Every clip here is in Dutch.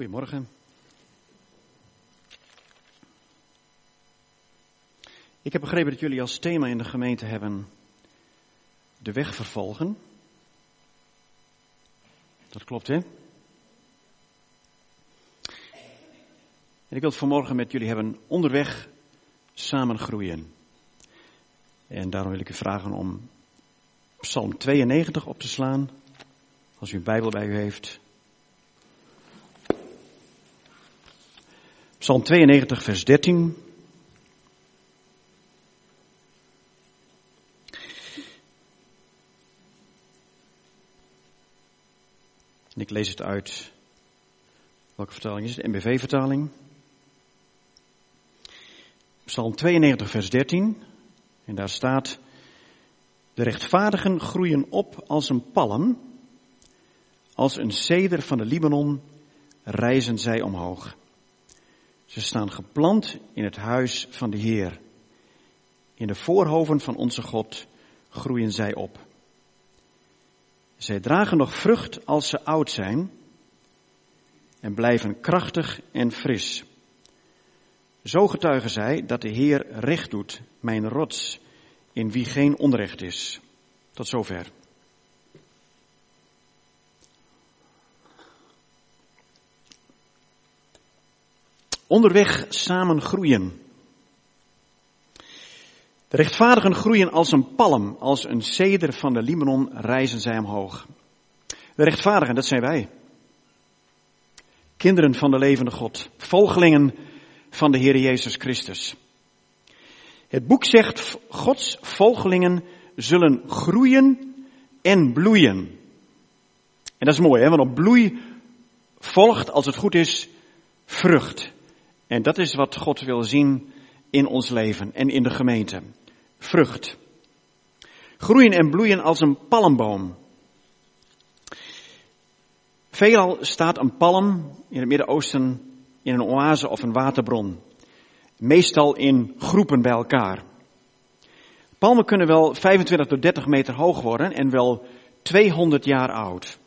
Goedemorgen. Ik heb begrepen dat jullie als thema in de gemeente hebben de weg vervolgen. Dat klopt, hè? En ik wil het vanmorgen met jullie hebben onderweg samen groeien. En daarom wil ik u vragen om Psalm 92 op te slaan. Als u een Bijbel bij u heeft. Psalm 92, vers 13. En ik lees het uit. Welke vertaling is het? MBV-vertaling. Psalm 92, vers 13. En daar staat: De rechtvaardigen groeien op als een palm. Als een ceder van de Libanon rijzen zij omhoog. Ze staan geplant in het huis van de Heer. In de voorhoven van onze God groeien zij op. Zij dragen nog vrucht als ze oud zijn en blijven krachtig en fris. Zo getuigen zij dat de Heer recht doet, mijn rots, in wie geen onrecht is. Tot zover. Onderweg samen groeien. De rechtvaardigen groeien als een palm, als een ceder van de Libanon rijzen zij omhoog. De rechtvaardigen, dat zijn wij. Kinderen van de levende God, volgelingen van de Heer Jezus Christus. Het boek zegt, Gods volgelingen zullen groeien en bloeien. En dat is mooi, hè? want op bloei volgt, als het goed is, vrucht. En dat is wat God wil zien in ons leven en in de gemeente. Vrucht. Groeien en bloeien als een palmboom. Veelal staat een palm in het Midden-Oosten in een oase of een waterbron. Meestal in groepen bij elkaar. Palmen kunnen wel 25 tot 30 meter hoog worden en wel 200 jaar oud.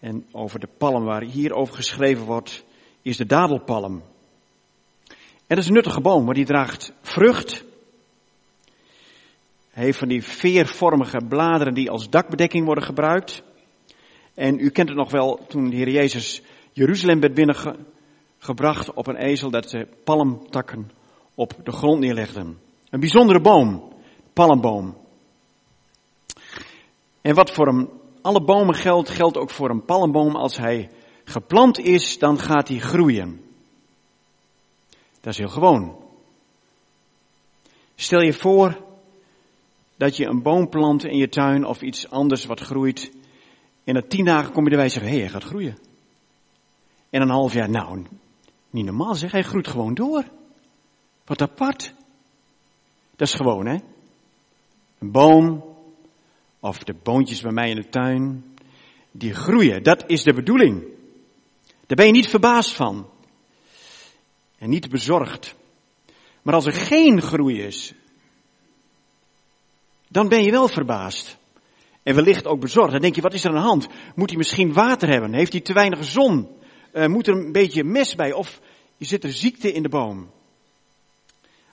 En over de palm waar hier over geschreven wordt, is de dadelpalm. En dat is een nuttige boom, maar die draagt vrucht. Hij heeft van die veervormige bladeren die als dakbedekking worden gebruikt. En u kent het nog wel toen de Heer Jezus Jeruzalem werd binnengebracht op een ezel dat ze palmtakken op de grond neerlegden. Een bijzondere boom, palmboom. En wat voor een, alle bomen geldt, geldt ook voor een palmboom. Als hij geplant is, dan gaat hij groeien. Dat is heel gewoon. Stel je voor dat je een boom plant in je tuin of iets anders wat groeit. En na tien dagen kom je erbij en zeggen, hé, hij gaat groeien. En een half jaar, nou, niet normaal zeg, hij groeit gewoon door. Wat apart. Dat is gewoon, hè. Een boom, of de boontjes bij mij in de tuin, die groeien. Dat is de bedoeling. Daar ben je niet verbaasd van. En niet bezorgd. Maar als er geen groei is, dan ben je wel verbaasd. En wellicht ook bezorgd. Dan denk je, wat is er aan de hand? Moet hij misschien water hebben? Heeft hij te weinig zon? Uh, moet er een beetje mes bij? Of zit er ziekte in de boom?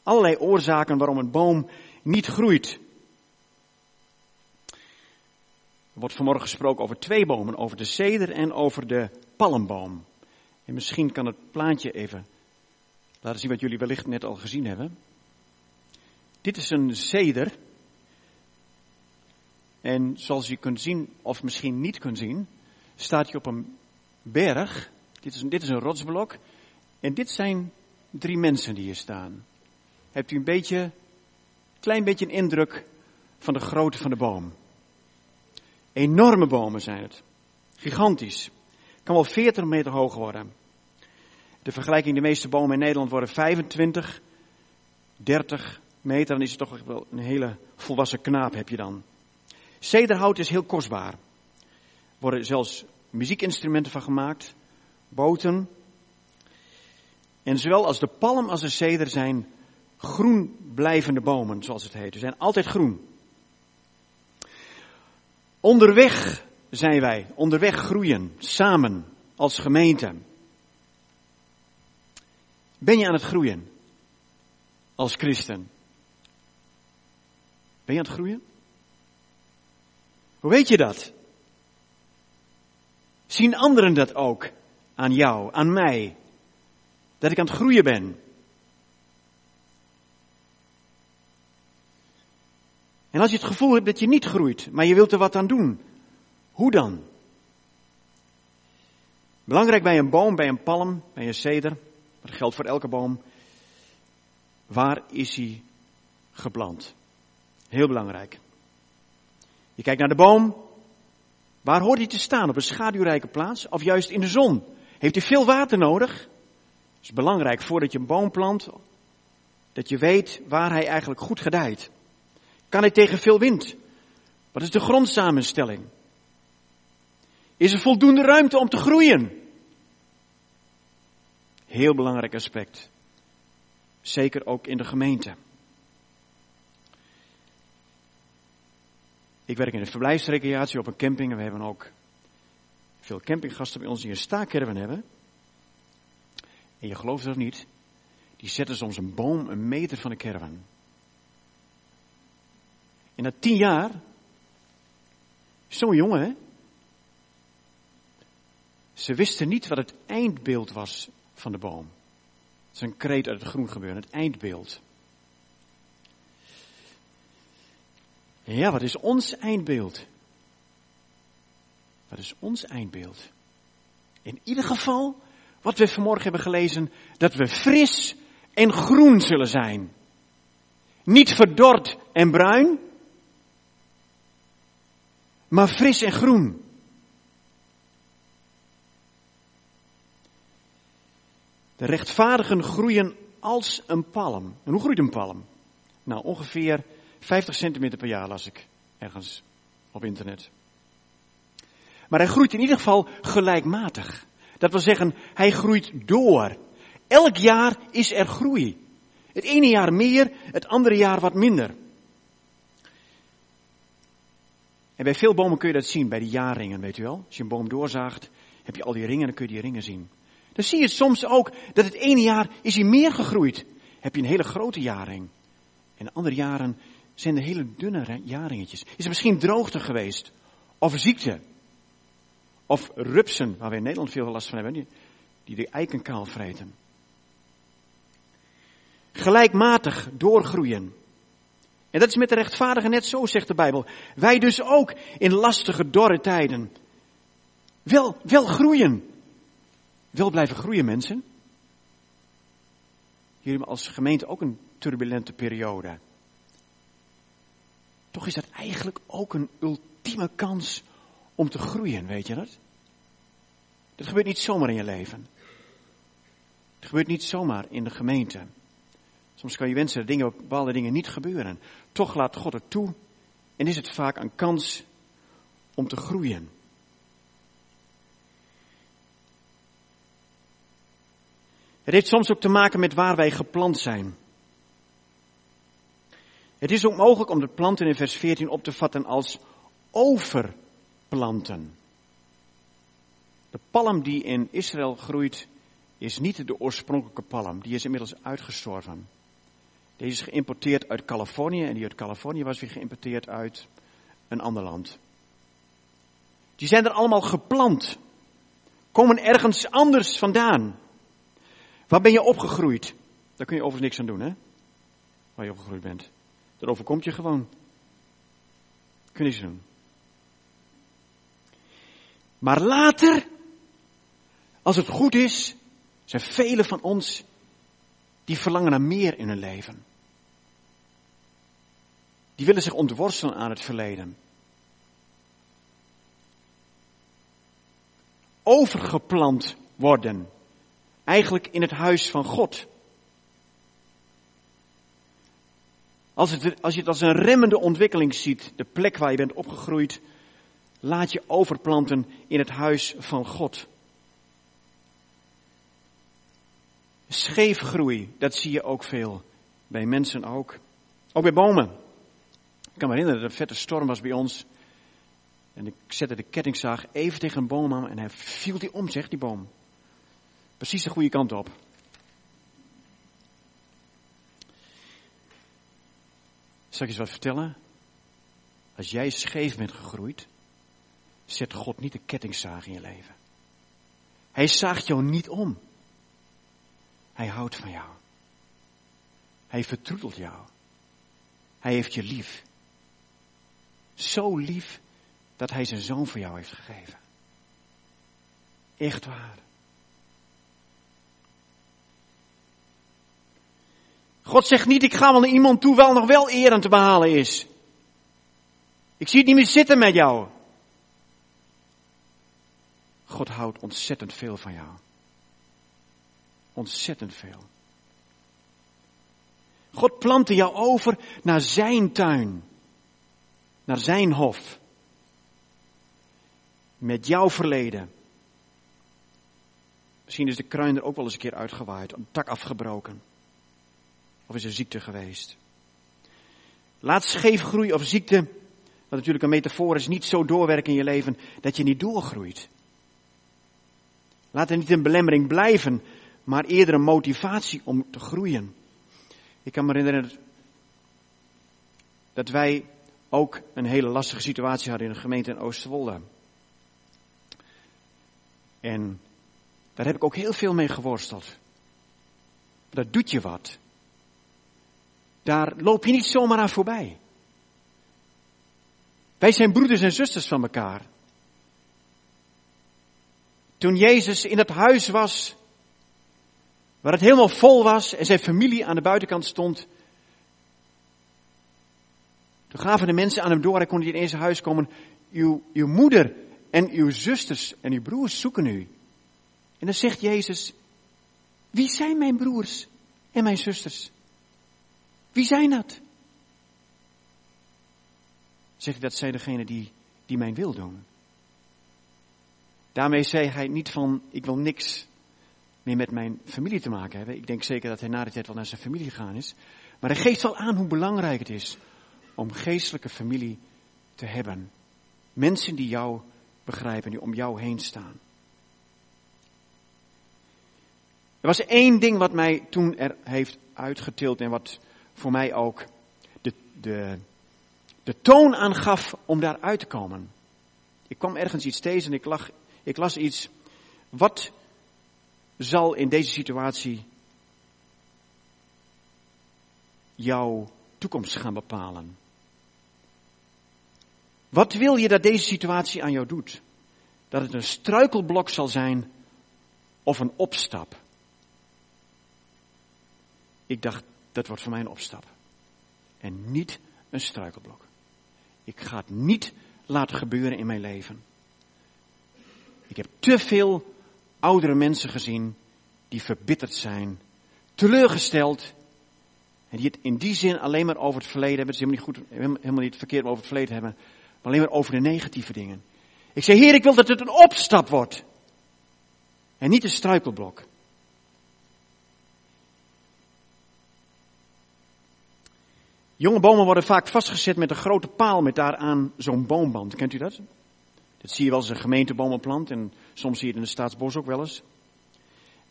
Allerlei oorzaken waarom een boom niet groeit. Er wordt vanmorgen gesproken over twee bomen, over de ceder en over de palmboom. En misschien kan het plaatje even laten zien wat jullie wellicht net al gezien hebben. Dit is een ceder. En zoals je kunt zien, of misschien niet kunt zien, staat hij op een berg. Dit is een, dit is een rotsblok. En dit zijn drie mensen die hier staan. Hebt u een beetje, klein beetje een indruk van de grootte van de boom. Enorme bomen zijn het. Gigantisch. Kan wel 40 meter hoog worden. De vergelijking, de meeste bomen in Nederland worden 25, 30 meter. Dan is het toch wel een hele volwassen knaap heb je dan. Cederhout is heel kostbaar. Er worden zelfs muziekinstrumenten van gemaakt. Boten. En zowel als de palm als de ceder zijn groen blijvende bomen, zoals het heet. Ze zijn altijd groen. Onderweg zijn wij, onderweg groeien, samen, als gemeente? Ben je aan het groeien als christen? Ben je aan het groeien? Hoe weet je dat? Zien anderen dat ook aan jou, aan mij? Dat ik aan het groeien ben? En als je het gevoel hebt dat je niet groeit, maar je wilt er wat aan doen, hoe dan? Belangrijk bij een boom, bij een palm, bij een ceder, dat geldt voor elke boom. Waar is hij geplant? Heel belangrijk. Je kijkt naar de boom. Waar hoort hij te staan? Op een schaduwrijke plaats of juist in de zon? Heeft hij veel water nodig? Het is belangrijk voordat je een boom plant, dat je weet waar hij eigenlijk goed gedijt. Kan hij tegen veel wind? Wat is de grondsamenstelling? Is er voldoende ruimte om te groeien? Heel belangrijk aspect. Zeker ook in de gemeente. Ik werk in de verblijfsrecreatie op een camping en we hebben ook veel campinggasten bij ons die een staakerven hebben. En je gelooft het of niet, die zetten soms een boom een meter van de caravan. En na tien jaar, zo'n jongen ze wisten niet wat het eindbeeld was van de boom. Het is een kreet uit het groen gebeuren, het eindbeeld. Ja, wat is ons eindbeeld? Wat is ons eindbeeld? In ieder geval, wat we vanmorgen hebben gelezen, dat we fris en groen zullen zijn. Niet verdord en bruin, maar fris en groen. De rechtvaardigen groeien als een palm. En hoe groeit een palm? Nou, ongeveer 50 centimeter per jaar las ik ergens op internet. Maar hij groeit in ieder geval gelijkmatig. Dat wil zeggen, hij groeit door. Elk jaar is er groei. Het ene jaar meer, het andere jaar wat minder. En bij veel bomen kun je dat zien, bij de jaarringen, weet u wel. Als je een boom doorzaagt, heb je al die ringen en dan kun je die ringen zien. Dan zie je soms ook dat het ene jaar is hij meer gegroeid. Heb je een hele grote jaring. En andere jaren zijn er hele dunne jaringetjes. Is er misschien droogte geweest? Of ziekte? Of rupsen, waar we in Nederland veel last van hebben, die, de eiken kaal vreten. Gelijkmatig doorgroeien. En dat is met de rechtvaardigen net zo, zegt de Bijbel. Wij dus ook in lastige, dorre tijden. Wel, wel groeien. Wel blijven groeien, mensen. Jullie als gemeente ook een turbulente periode. Toch is dat eigenlijk ook een ultieme kans om te groeien, weet je dat? Dat gebeurt niet zomaar in je leven. Het gebeurt niet zomaar in de gemeente. Soms kan je wensen dat dingen, bepaalde dingen niet gebeuren. Toch laat God het toe en is het vaak een kans om te groeien. Het heeft soms ook te maken met waar wij geplant zijn. Het is ook mogelijk om de planten in vers 14 op te vatten als overplanten. De palm die in Israël groeit is niet de oorspronkelijke palm. Die is inmiddels uitgestorven. Deze is geïmporteerd uit Californië en die uit Californië was weer geïmporteerd uit een ander land. Die zijn er allemaal geplant. Komen ergens anders vandaan. Waar ben je opgegroeid? Daar kun je overigens niks aan doen, hè? Waar je opgegroeid bent. Dat overkomt je gewoon. Kun je doen. Maar later, als het goed is, zijn velen van ons die verlangen naar meer in hun leven. Die willen zich ontworstelen aan het verleden. Overgeplant worden. Eigenlijk in het huis van God. Als, als je het als een remmende ontwikkeling ziet, de plek waar je bent opgegroeid, laat je overplanten in het huis van God. Scheefgroei, dat zie je ook veel. Bij mensen ook. Ook bij bomen. Ik kan me herinneren dat een vette storm was bij ons. En ik zette de kettingzaag even tegen een boom aan en hij viel die om, zegt die boom. Precies de goede kant op. Zal ik je eens wat vertellen? Als jij scheef bent gegroeid, zet God niet de kettingzaag in je leven. Hij zaagt jou niet om. Hij houdt van jou. Hij vertroetelt jou. Hij heeft je lief. Zo lief dat hij zijn zoon voor jou heeft gegeven. Echt waar. God zegt niet, ik ga wel naar iemand toe wel nog wel eer aan te behalen is. Ik zie het niet meer zitten met jou. God houdt ontzettend veel van jou. Ontzettend veel. God plantte jou over naar zijn tuin. Naar zijn hof. Met jouw verleden. Misschien is de kruin er ook wel eens een keer uitgewaaid, een tak afgebroken. Of is er ziekte geweest? Laat scheefgroei of ziekte, wat natuurlijk een metafoor is, niet zo doorwerken in je leven dat je niet doorgroeit. Laat het niet een belemmering blijven, maar eerder een motivatie om te groeien. Ik kan me herinneren dat wij ook een hele lastige situatie hadden in de gemeente in Oosterwolde. En daar heb ik ook heel veel mee geworsteld. Dat doet je wat. Daar loop je niet zomaar aan voorbij. Wij zijn broeders en zusters van elkaar. Toen Jezus in het huis was, waar het helemaal vol was en zijn familie aan de buitenkant stond, toen gaven de mensen aan hem door, hij kon niet in zijn huis komen, uw, uw moeder en uw zusters en uw broers zoeken u. En dan zegt Jezus, wie zijn mijn broers en mijn zusters? Wie zijn dat? Zegt hij dat zij degene die, die mijn wil doen. Daarmee zei hij niet van, ik wil niks meer met mijn familie te maken hebben. Ik denk zeker dat hij na de tijd wel naar zijn familie gegaan is. Maar hij geeft wel aan hoe belangrijk het is om geestelijke familie te hebben. Mensen die jou begrijpen, die om jou heen staan. Er was één ding wat mij toen er heeft uitgetild en wat voor mij ook de, de, de toon aangaf om daaruit te komen. Ik kwam ergens iets tegen en ik, lag, ik las iets. Wat zal in deze situatie jouw toekomst gaan bepalen? Wat wil je dat deze situatie aan jou doet? Dat het een struikelblok zal zijn of een opstap? Ik dacht, dat wordt voor mij een opstap. En niet een struikelblok. Ik ga het niet laten gebeuren in mijn leven. Ik heb te veel oudere mensen gezien die verbitterd zijn, teleurgesteld. En die het in die zin alleen maar over het verleden hebben. Het is helemaal niet, goed, helemaal niet verkeerd over het verleden hebben. Maar alleen maar over de negatieve dingen. Ik zeg, Heer, ik wil dat het een opstap wordt. En niet een struikelblok. Jonge bomen worden vaak vastgezet met een grote paal met daaraan zo'n boomband. Kent u dat? Dat zie je wel eens een gemeentebomenplant en soms zie je het in de staatsbos ook wel eens.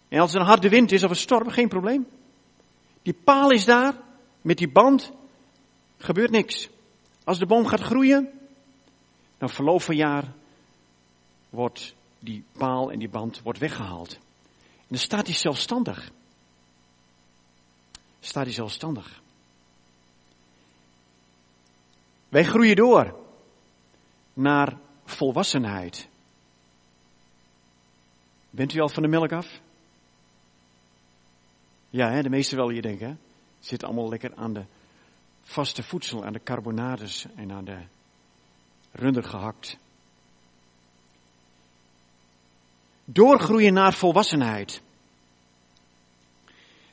En als er een harde wind is of een storm, geen probleem. Die paal is daar, met die band, gebeurt niks. Als de boom gaat groeien, dan verloop van jaar wordt die paal en die band wordt weggehaald. En dan staat hij zelfstandig. Staat hij zelfstandig. Wij groeien door naar volwassenheid. Bent u al van de melk af? Ja, hè, de meeste wel je denken. Hè? Zit allemaal lekker aan de vaste voedsel, aan de carbonades en aan de runder gehakt. Doorgroeien naar volwassenheid.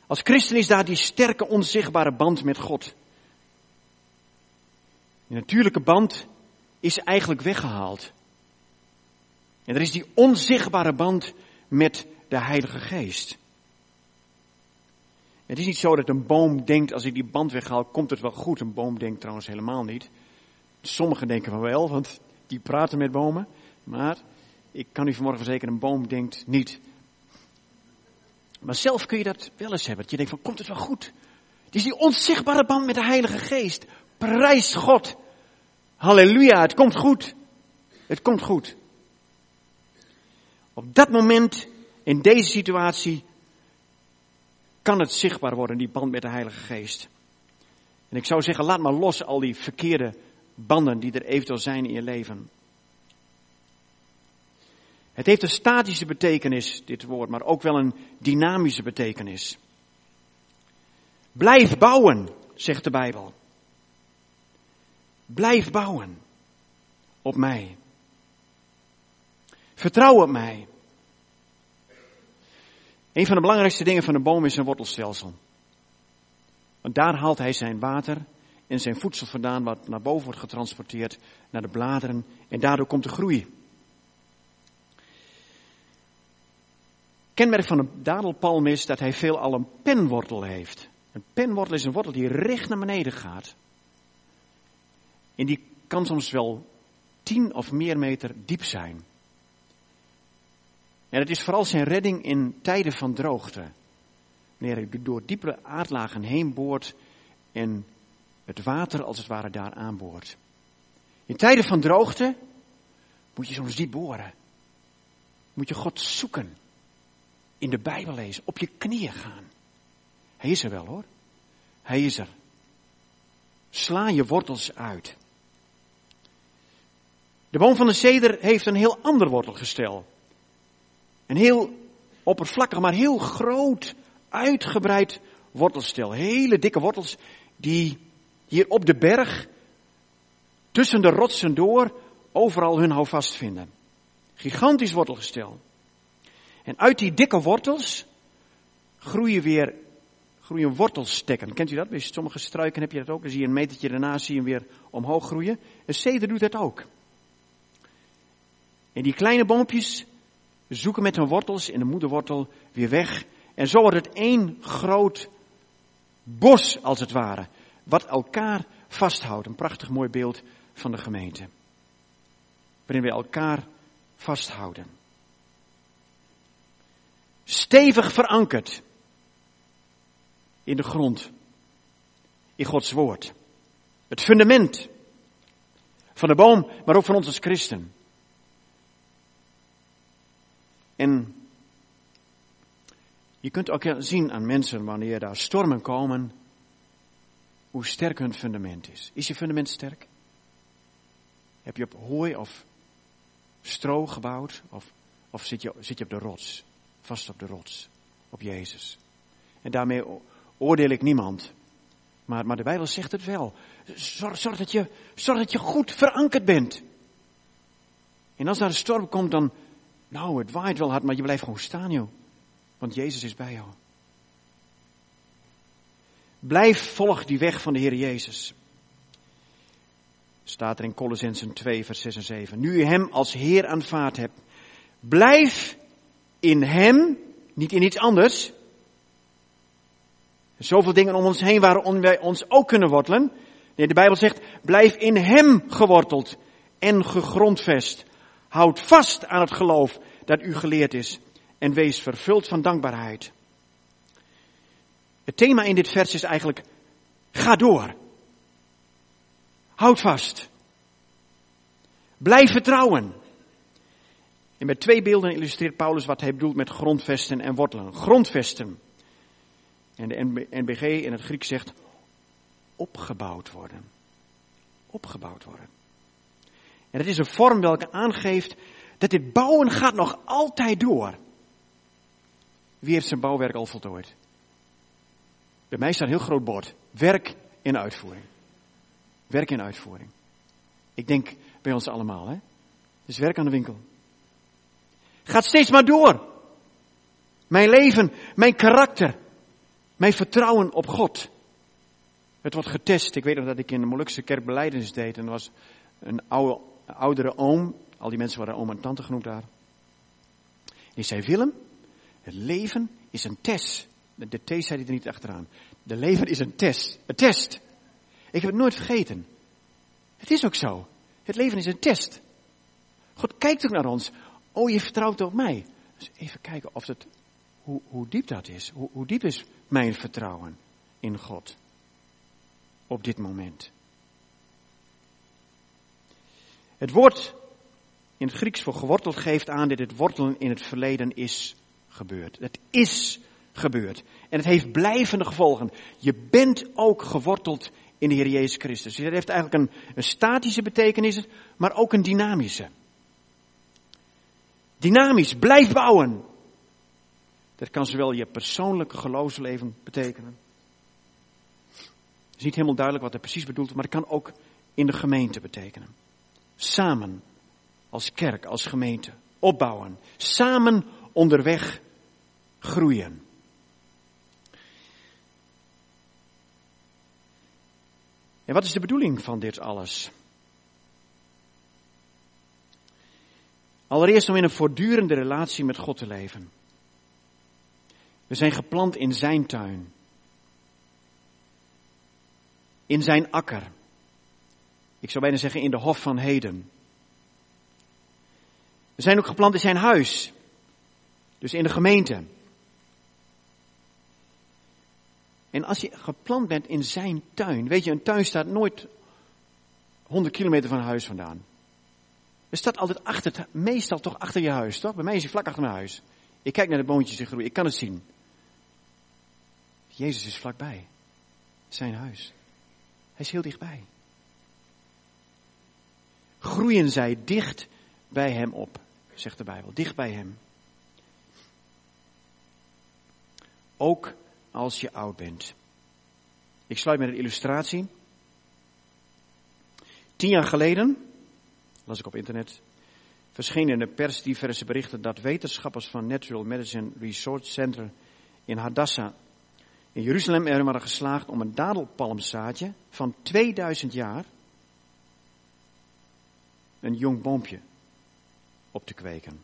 Als christen is daar die sterke onzichtbare band met God. De natuurlijke band is eigenlijk weggehaald. En er is die onzichtbare band met de Heilige Geest. Het is niet zo dat een boom denkt, als ik die band weghaal, komt het wel goed. Een boom denkt trouwens helemaal niet. Sommigen denken van wel, want die praten met bomen. Maar ik kan u vanmorgen verzekeren, een boom denkt niet. Maar zelf kun je dat wel eens hebben. Dat je denkt van, komt het wel goed? Het is die onzichtbare band met de Heilige Geest. Prijs God. Halleluja, het komt goed. Het komt goed. Op dat moment, in deze situatie, kan het zichtbaar worden, die band met de Heilige Geest. En ik zou zeggen, laat maar los al die verkeerde banden die er eventueel zijn in je leven. Het heeft een statische betekenis, dit woord, maar ook wel een dynamische betekenis. Blijf bouwen, zegt de Bijbel. Blijf bouwen op mij. Vertrouw op mij. Een van de belangrijkste dingen van een boom is zijn wortelstelsel. Want daar haalt hij zijn water en zijn voedsel vandaan, wat naar boven wordt getransporteerd, naar de bladeren. En daardoor komt de groei. Kenmerk van een dadelpalm is dat hij veelal een penwortel heeft. Een penwortel is een wortel die recht naar beneden gaat. En die kan soms wel tien of meer meter diep zijn. En het is vooral zijn redding in tijden van droogte. Wanneer hij door diepere aardlagen heen boort en het water als het ware daar aanboort. In tijden van droogte moet je soms diep boren. Moet je God zoeken. In de Bijbel lezen. Op je knieën gaan. Hij is er wel hoor. Hij is er. Sla je wortels uit. De boom van de ceder heeft een heel ander wortelgestel. Een heel oppervlakkig, maar heel groot, uitgebreid wortelstel. Hele dikke wortels die hier op de berg, tussen de rotsen door, overal hun houvast vinden. Gigantisch wortelgestel. En uit die dikke wortels groeien weer groeien wortelstekken. Kent u dat? Bij sommige struiken heb je dat ook. Dan zie je een metertje daarna zie je weer omhoog groeien. Een ceder doet dat ook. En die kleine boompjes zoeken met hun wortels in de moederwortel weer weg. En zo wordt het één groot bos, als het ware, wat elkaar vasthoudt. Een prachtig mooi beeld van de gemeente. Waarin we elkaar vasthouden. Stevig verankerd in de grond, in Gods woord. Het fundament van de boom, maar ook van ons als christen. En je kunt ook zien aan mensen wanneer daar stormen komen, hoe sterk hun fundament is. Is je fundament sterk? Heb je op hooi of stro gebouwd? Of, of zit, je, zit je op de rots? Vast op de rots. Op Jezus. En daarmee oordeel ik niemand. Maar, maar de Bijbel zegt het wel. Zorg, zorg, dat je, zorg dat je goed verankerd bent. En als daar een storm komt, dan, nou, het waait wel hard, maar je blijft gewoon staan, joh. Want Jezus is bij jou. Blijf, volg die weg van de Heer Jezus. Staat er in Colossensen 2, vers 6 en 7. Nu u hem als Heer aanvaard hebt, blijf in hem, niet in iets anders. Zoveel dingen om ons heen waarom wij ons ook kunnen wortelen. Nee, de Bijbel zegt, blijf in hem geworteld en gegrondvest. Houd vast aan het geloof dat u geleerd is en wees vervuld van dankbaarheid. Het thema in dit vers is eigenlijk, ga door. Houd vast. Blijf vertrouwen. En met twee beelden illustreert Paulus wat hij bedoelt met grondvesten en wortelen. Grondvesten. En de NBG in het Grieks zegt opgebouwd worden. Opgebouwd worden. En het is een vorm welke aangeeft dat dit bouwen gaat nog altijd door. Wie heeft zijn bouwwerk al voltooid? Bij mij staat een heel groot bord. Werk in uitvoering. Werk in uitvoering. Ik denk bij ons allemaal, hè? Dus werk aan de winkel. Gaat steeds maar door. Mijn leven, mijn karakter, mijn vertrouwen op God. Het wordt getest. Ik weet nog dat ik in de Molukse kerk beleidens deed. En er was een oude, oudere oom. Al die mensen waren oom en tante genoemd daar. Die zei, Willem, het leven is een test. De T zei hij er niet achteraan. De leven is een test. Een test. Ik heb het nooit vergeten. Het is ook zo. Het leven is een test. God kijkt ook naar ons. Oh, je vertrouwt op mij. Dus even kijken of het, hoe, hoe diep dat is. Hoe, hoe diep is mijn vertrouwen in God op dit moment? Het woord in het Grieks voor geworteld geeft aan dat het wortelen in het verleden is gebeurd. Het is gebeurd. En het heeft blijvende gevolgen. Je bent ook geworteld in de Heer Jezus Christus. Dus dat heeft eigenlijk een, een statische betekenis, maar ook een dynamische. Dynamisch, blijf bouwen. Dat kan zowel je persoonlijke geloofsleven betekenen. Het is niet helemaal duidelijk wat er precies bedoeld maar het kan ook in de gemeente betekenen. Samen, als kerk, als gemeente, opbouwen. Samen onderweg groeien. En wat is de bedoeling van dit alles? Allereerst om in een voortdurende relatie met God te leven. We zijn geplant in zijn tuin. In zijn akker. Ik zou bijna zeggen in de hof van heden. We zijn ook geplant in zijn huis. Dus in de gemeente. En als je geplant bent in zijn tuin, weet je, een tuin staat nooit 100 kilometer van huis vandaan. Er staat altijd achter, meestal toch achter je huis, toch? Bij mij is hij vlak achter mijn huis. Ik kijk naar de boontjes die groeien, ik kan het zien. Jezus is vlakbij. Zijn huis. Hij is heel dichtbij. Groeien zij dicht bij hem op, zegt de Bijbel. Dicht bij hem. Ook als je oud bent. Ik sluit met een illustratie. Tien jaar geleden, las ik op internet, verschenen in de pers diverse berichten dat wetenschappers van Natural Medicine Research Center in Hadassah in Jeruzalem er waren geslaagd om een dadelpalmzaadje van 2000 jaar, een jong boompje, op te kweken.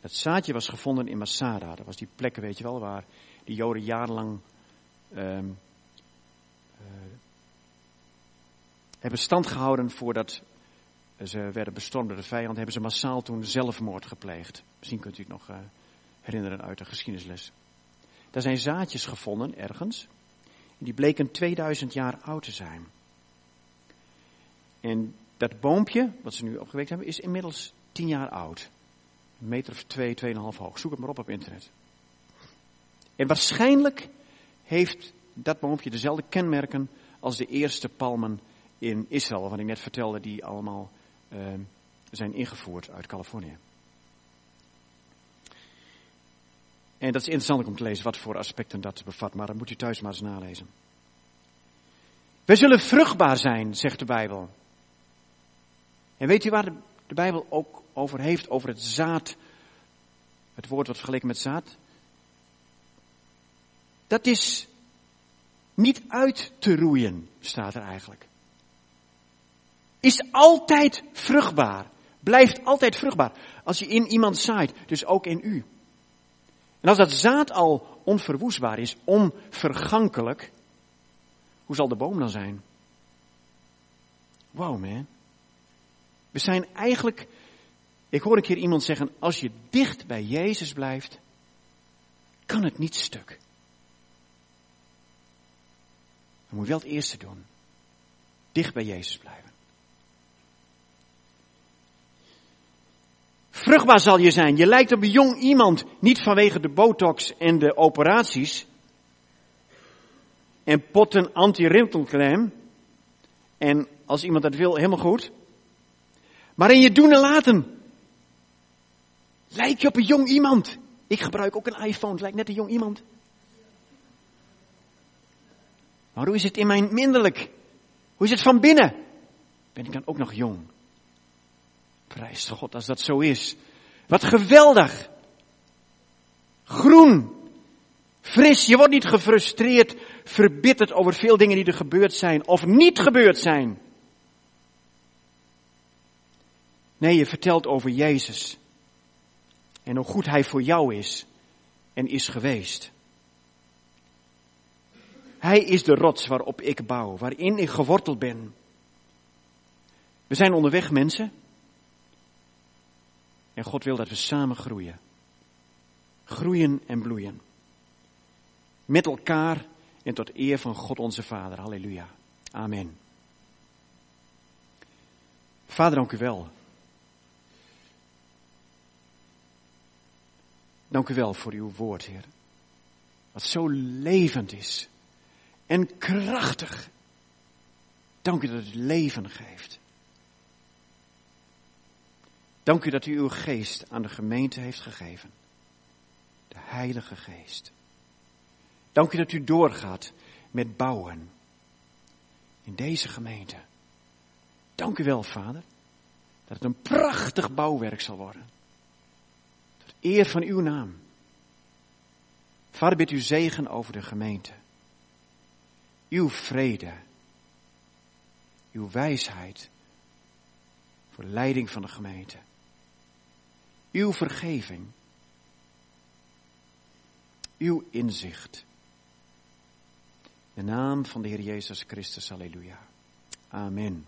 Het zaadje was gevonden in Masada. Dat was die plek, weet je wel, waar de Joden jarenlang uh, hebben stand gehouden voordat ze werden bestormd door de vijand. Hebben ze massaal toen zelfmoord gepleegd. Misschien kunt u het nog uh, herinneren uit de geschiedenisles. Daar zijn zaadjes gevonden ergens. Die bleken 2000 jaar oud te zijn. En dat boompje, wat ze nu opgewekt hebben, is inmiddels 10 jaar oud. Een meter of 2, 2,5 hoog. Zoek het maar op op internet. En waarschijnlijk heeft dat boompje dezelfde kenmerken als de eerste palmen in Israël, waarvan ik net vertelde, die allemaal uh, zijn ingevoerd uit Californië. En dat is interessant om te lezen wat voor aspecten dat bevat, maar dan moet u thuis maar eens nalezen. Wij zullen vruchtbaar zijn, zegt de Bijbel. En weet u waar de, Bijbel ook over heeft, over het zaad, het woord wat vergeleken met zaad? Dat is niet uit te roeien, staat er eigenlijk. Is altijd vruchtbaar. Blijft altijd vruchtbaar. Als je in iemand zaait, dus ook in u. En als dat zaad al onverwoestbaar is, onvergankelijk, hoe zal de boom dan zijn? Wow man. We zijn eigenlijk, ik hoor een keer iemand zeggen, als je dicht bij Jezus blijft, kan het niet stuk. Dan moet je wel het eerste doen. Dicht bij Jezus blijven. Vruchtbaar zal je zijn. Je lijkt op een jong iemand, niet vanwege de botox en de operaties. En potten anti-rimpelcrème. En als iemand dat wil, helemaal goed. Maar in je doen en laten. Lijk je op een jong iemand. Ik gebruik ook een iPhone, het lijkt net een jong iemand. Maar hoe is het in mijn minderlijk? Hoe is het van binnen? Ben ik dan ook nog jong? Prijs God als dat zo is. Wat geweldig. Groen. Fris. Je wordt niet gefrustreerd, verbitterd over veel dingen die er gebeurd zijn of niet gebeurd zijn. Nee, je vertelt over Jezus. En hoe goed Hij voor jou is en is geweest. Hij is de rots waarop ik bouw, waarin ik geworteld ben. We zijn onderweg, mensen. En God wil dat we samen groeien. Groeien en bloeien. Met elkaar en tot eer van God onze Vader. Halleluja. Amen. Vader, dank u wel. Dank u wel voor uw woord, Heer. Wat zo levend is en krachtig. Dank u dat het leven geeft. Dank u dat u uw geest aan de gemeente heeft gegeven. De Heilige Geest. Dank u dat u doorgaat met bouwen in deze gemeente. Dank u wel, Vader, dat het een prachtig bouwwerk zal worden. Eer van uw naam. Vader, bid u zegen over de gemeente. Uw vrede, uw wijsheid voor de leiding van de gemeente. Uw vergeving, uw inzicht. In de naam van de Heer Jezus Christus, halleluja. Amen.